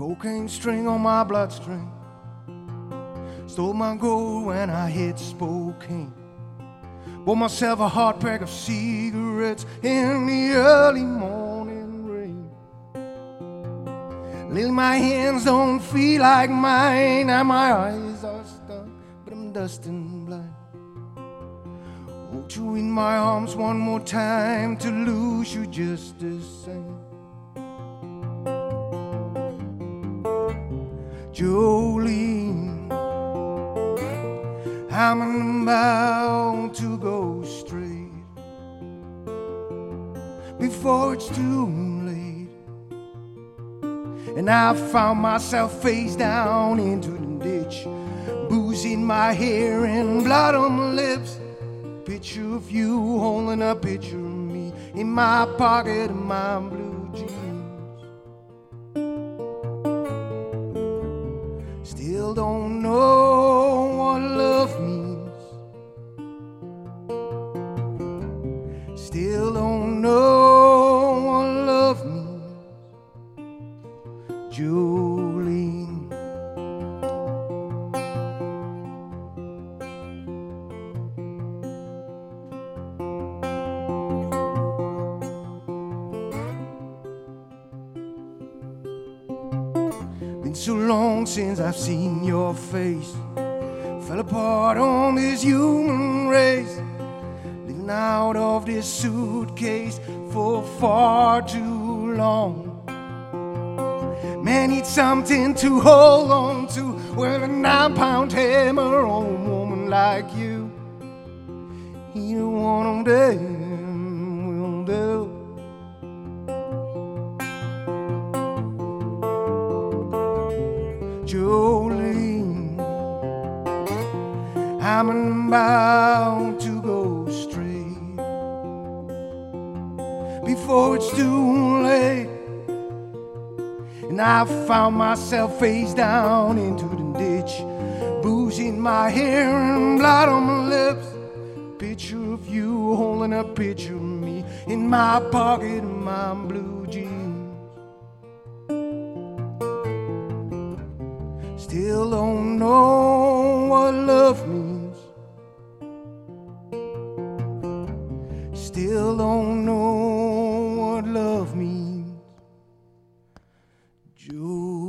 cocaine string on my bloodstream. Stole my gold when I hit Spokane. Bought myself a hot pack of cigarettes in the early morning rain. Little my hands don't feel like mine, and my eyes are stuck, but I'm dusting blind. Hold you in my arms one more time to lose you just the same. Jolene, I'm about to go straight before it's too late. And I found myself face down into the ditch, booze in my hair and blood on my lips. Picture of you holding a picture of me in my pocket of my blue jeans. Don't know Been so long since I've seen your face. Fell apart on this human race. Living out of this suitcase for far too long. Man needs something to hold on to. Well, a nine pound hammer on a woman like you. Either one of them will Jolene, I'm about to go straight before it's too late. And I found myself face down into the ditch, in my hair and blood on my lips. Picture of you holding a picture of me in my pocket my blue jeans. Still don't know what love means. Still don't know what love means. Jolene.